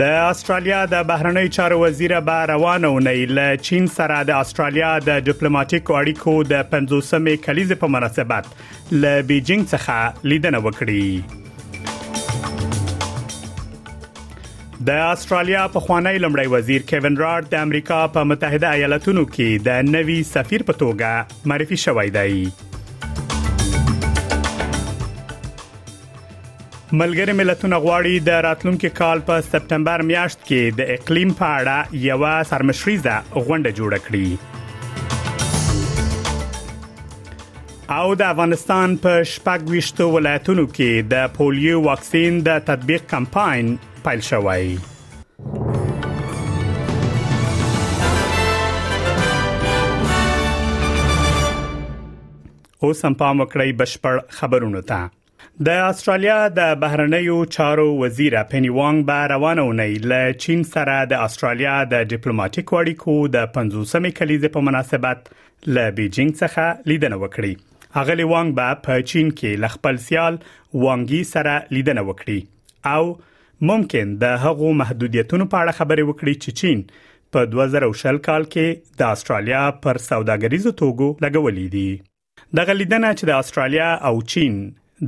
د استرالیا د بهرنیو چارو وزیر به روانه ونۍ له چین سره د استرالیا د ډیپلوماټیکو اړیکو د 50مې کلیزې په مناسبت له بیجینګ څخه لیدنه وکړي د استرالیا په خوانی لمړی وزیر کیون رارد د امریکا په متحده ایالاتونو کې د نوي سفیر په توګه معرفي شوی دی ملګری ملتونه غواړي د راتلونکي کال په سپټمبر میاشت کې د اقلیم په اړه یو سرمشریزه غونډه جوړ کړي او د افغانستان په شپږ ویشتو ولایتونو کې د پولیو واکسین د تطبیق کمپاین پیل شوی اوس هم پام وکړئ بشپړ خبرونه ته د استرالیا د بهرنیو چارو وزیر پنی وانګ به روانه ونی له چین سره د استرالیا د ډیپلوماټیک اړیکو د 50مې کلیزې په مناسبت له بیجینګ څخه لیدنه وکړي اغلی وانګ به په چین کې ل خپل سیال وانګي سره لیدنه وکړي او ممکن د هغو محدودیتونو په اړه خبرې وکړي چې چین په 2020 کال کې د استرالیا پر سوداګریزو توګو لګولې دي د غلیدنه چې د استرالیا او چین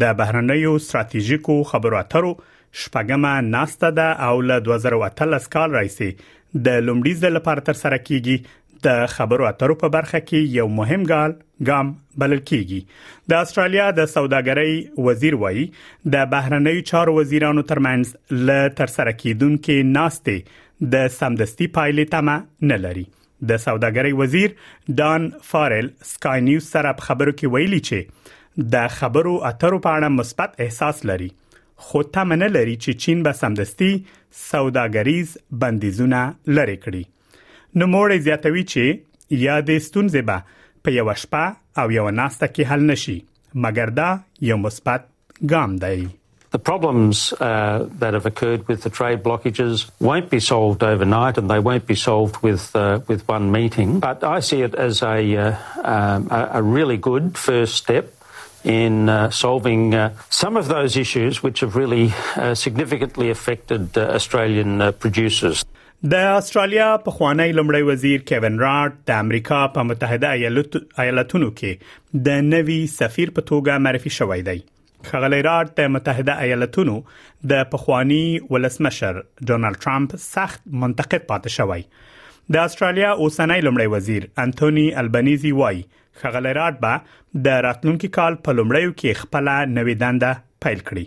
د بهرنیو ستراتیژیکو خبرو اترو شپږمه ناسته ده او له 2013 کال راځي د لومړي ځل لپاره تر سره کیږي د خبرو اترو په برخه کې یو مهم ګال ګام بلل کیږي د استرالیا د سوداګرۍ وزیر وایي د بهرنیو چارو وزیرانو ترمنځ ل تر سره کیدونکو ناستې د سمدستي پایلې تمه نه لري د سوداګرۍ وزیر ډان فارل سکای نیوز سره په خبرو کې ویلي چې د خبرو اترو په اړه مثبت احساس لري خو تمه نه لري چې چین به سمدستي سوداګریز بندیزونه لری کړي نو موري زیاتوي چې یادې ستونزې به په یو شپه او یو ناسته کې حل نشي مګر دا یو مثبت ګام دی The problems uh, that have occurred with the trade blockages won't be solved overnight, and they won't be solved with uh, with one meeting. But I see it as a uh, um, a really good first step in uh, solving uh, some of those issues which have really uh, significantly affected uh, Australian uh, producers. د استرالیا پخوانی لمړی وزیر کیون راټ د امریکا په متحده ایالاتونو کې د نوي سفیر په توګه معرفي شوی دی خغلی راټ د متحده ایالاتونو د پخوانی ولسمشر ډونالد ترامپ سخت منتقد پاتې شوی د استرالیا اوسنۍ لمړی وزیر انټونی البنيزي وایي خغلی راټ به د راتلونکي کال په لمړیو کې خپل نوې دنده پیل کړي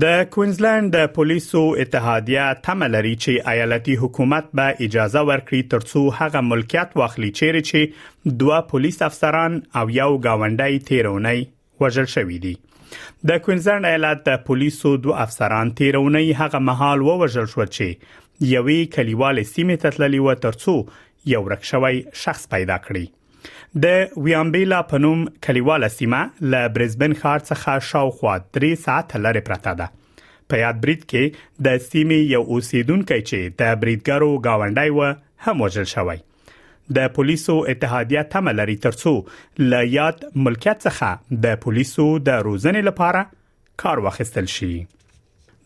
د کوینزلنډ د پولیسو اتحادیه تمه لري چې ایالتي حکومت به اجازه ورکړي ترڅو هغه ملکیت واخلي چیرې چې دوه پولیس افسران او یو ګاونډی تیر اونۍ وژل شوې دي د کوینزلند ایالت د پولیسو دوه افسران تیرونی هغه مهال ووژل شو چې یوې کلیوالې سیمې ته تللی و ترڅو یو ورک شوی شخص پیدا کړي د ویامبیلا په نوم کلیواله سیمه له برزبن ښار څخه شاوخوا 3 ساعت لرې پرته ده په یاد برید کې د سیمې یو اوسیدونکو چې د بریدګرو گاونډي و هم وژل شوی د پولیسو اتحادیه تمه لري ترڅو له یاد ملکیت څخه د پولیسو د روزنې لپاره کار واخیستل شي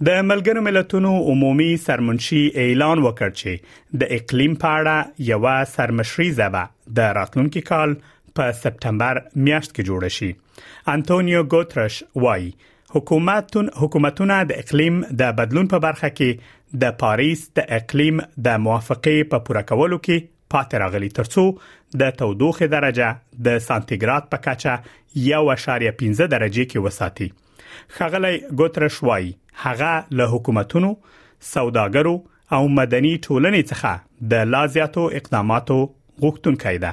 د ملګرو ملتونو عمومي سرمنشي اعلان وکړ چې د اقلیم په اړه یو سرمشریزه به د راتلونکي کال په سپټمبر میاشت کې جوړ شي انټونیو ګوترش وایي حکومتونه د اقلیم د بدلون په برخه کې د پاریس د اقلیم د موافقه په پوره کولو کې پاتې راغلي ترڅو د تودوخې درجه د سانتیګراد په کچه 1.15 درجه کې وساتي خغلی ګوترش وای هغه له حکومتونو سوداګرو او مدني ټولنې څخه د لا زیاتو اقداماتو غوښتونکې ده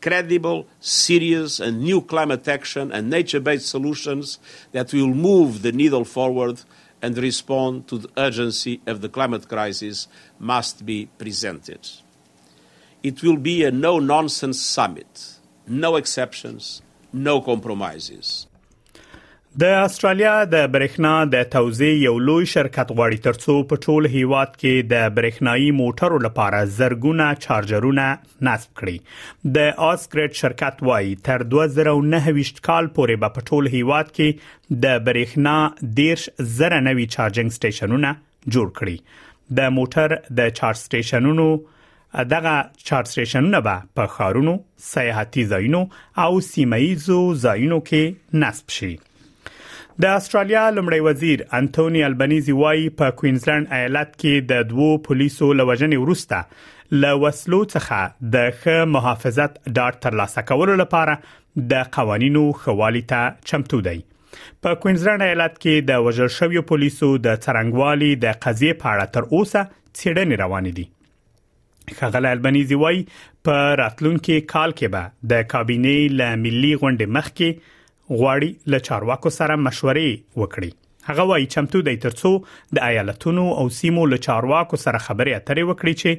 Credible, serious, and new climate action and nature based solutions that will move the needle forward and respond to the urgency of the climate crisis must be presented. It will be a no nonsense summit, no exceptions, no compromises. د استرالیا د برېښنا د توزیع یو لوی شرکت غواړي ترڅو په ټول هیواد کې د برېښنایی موټرو لپاره زرګونه چارجرونه نصب کړي د آسګریډ شرکت وایي تر 2029 کال پورې به په ټول هیواد کې د برېښنا 13 زره نوي چارجینګ سټیشنونه جوړ کړي د موټر د چارج سټیشنونو دغه چارج سټیشنونه به په خارونو، سیاحتي ځایونو او سیمه ایزو ځایونو کې نصب شي. د استرالیا لمړی وزیر انټونی البنيزي وایي په کوینزلند ایالت کې د دوو پولیسو لوژنې وروسته له وسلو څخه د ښه محافظت ډاډ ترلاسه کولو لپاره د قوانینو خوالي ته چمتو دی په کوینزلند ایالت کې د وژل شویو پولیسو د څرنګوالي د قضیې په اړه تر اوسه څېړنې روانې دي ښاغلی البنيزي وایي په راتلونکي کال کې به د کابینې له ملي غونډې مخکې غواړي له چارواکو سره مشورې وکړي هغه وایي چمتو دی ترڅو د ایالتونو او سیمو له چارواکو سره خبرې اترې وکړي چې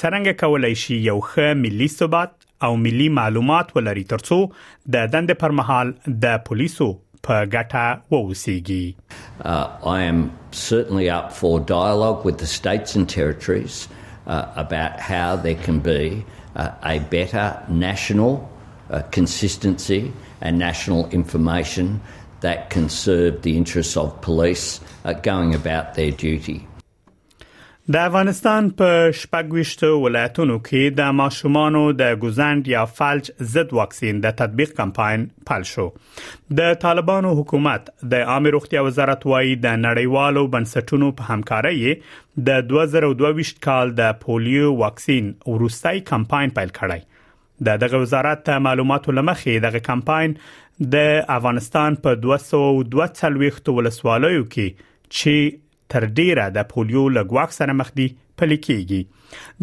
څنګه کولای شي یو ښه ملي ثبات او ملي معلومات ولري ترڅو د دند پر مهال د پولیسو په ګټه ووسیږي uh, I am certainly up for dialogue with the states and territories uh, about how there can be uh, a better national uh, consistency uh, and national information that can serve the interests of police going about their duty. د افغانستان په شپږويشتو ولایتونو کې د ماشومانو د ګوزند یا فلج ضد واکسین د تطبیق کمپاین پیل شو د طالبانو حکومت د عامه روغتیا وزارت وایي د نړیوالو بنسټونو په همکارۍ د 2022 کال د پولیو واکسین ورستۍ کمپاین پیل کړی د دغه وزارت ته معلوماتو لمخې دغه کمپاین د افغانستان په 222 ولسوالیو کې چې تر ډیره د پولیو له ګواښ سره مخ دي پلي کیږي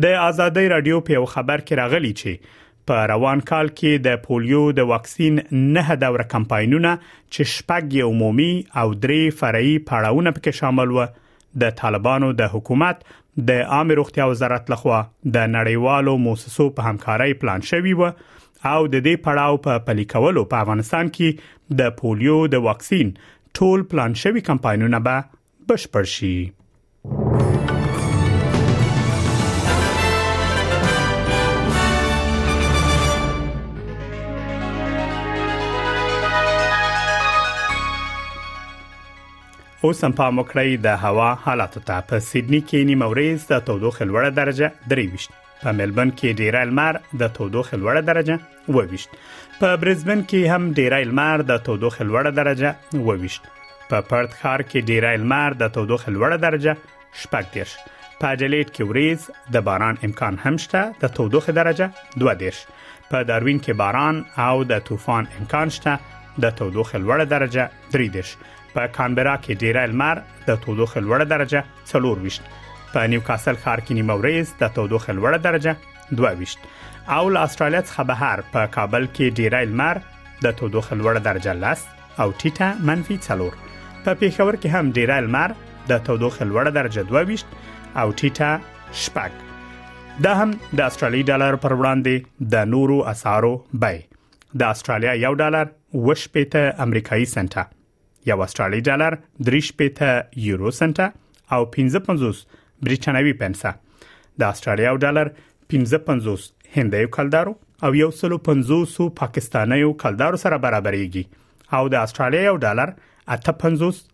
د ازادۍ رادیو په یو خبر کې راغلي چې په روان کال کې د پولیو د واکسین نه دوره کمپاینونه چې شپږ عمومي او درې فرعي پړاوونه پکې شامل و د طالبانو د حکومت د عامه روغتیا وزارت لخوا د نړیوالو موسسو په همکارۍ پلان شوی و او د دې پړاو په پلي کولو په افغانستان کې د پولیو د واکسین ټول پلان شوی کمپاینونه به بشپړ شي اوس هم پام وکړئ د هوا حالاتو ته په سیدنی کې نیمه ورځ د تودوخې لوړه درجه 23 په ملبن کې ډیری لمر د تودوخې لوړه درجه وویشت په برزبن کې هم ډیری لمر د تودوخې لوړه درجه وویشت په پرت ښار کې ډیری لمر د تودوخې لوړه درجه شپږ دیش په جلیټ کې وریز د باران امکان هم شته د تودوخې درجه 2 دیش په داروین کې باران او د طوفان امکان شته د تودوخې لوړه درجه دریدش په کانبرا کې ډیره لمر د تودوخه لوړه درجه 24 په نیوکاسل ښار کې نیمه ورځ د تودوخه لوړه درجه 22 او له استرالیا څخه بهر په کابل کې ډیره لمر د تودوخه لوړه درجه 10 او ټیټه منفي 4 په پیښور کې هم ډیره لمر د تودوخه لوړه درجه 22 او ټیټه شپږ دا هم د استرالی ډالر پر وړاندې د نورو اسعارو بیه د استرالیا یو ډالر وشپېته امریکایي سنټه یو استرالی ډالر درې شپېته یورو سنټه او 55 برېټانوي پنسه د استرالیا یو ډالر 55 هندیو کلدارو او یو سلو 500 پاکستانیو کلدارو سره برابرېږي او د استرالیا یو ډالر 58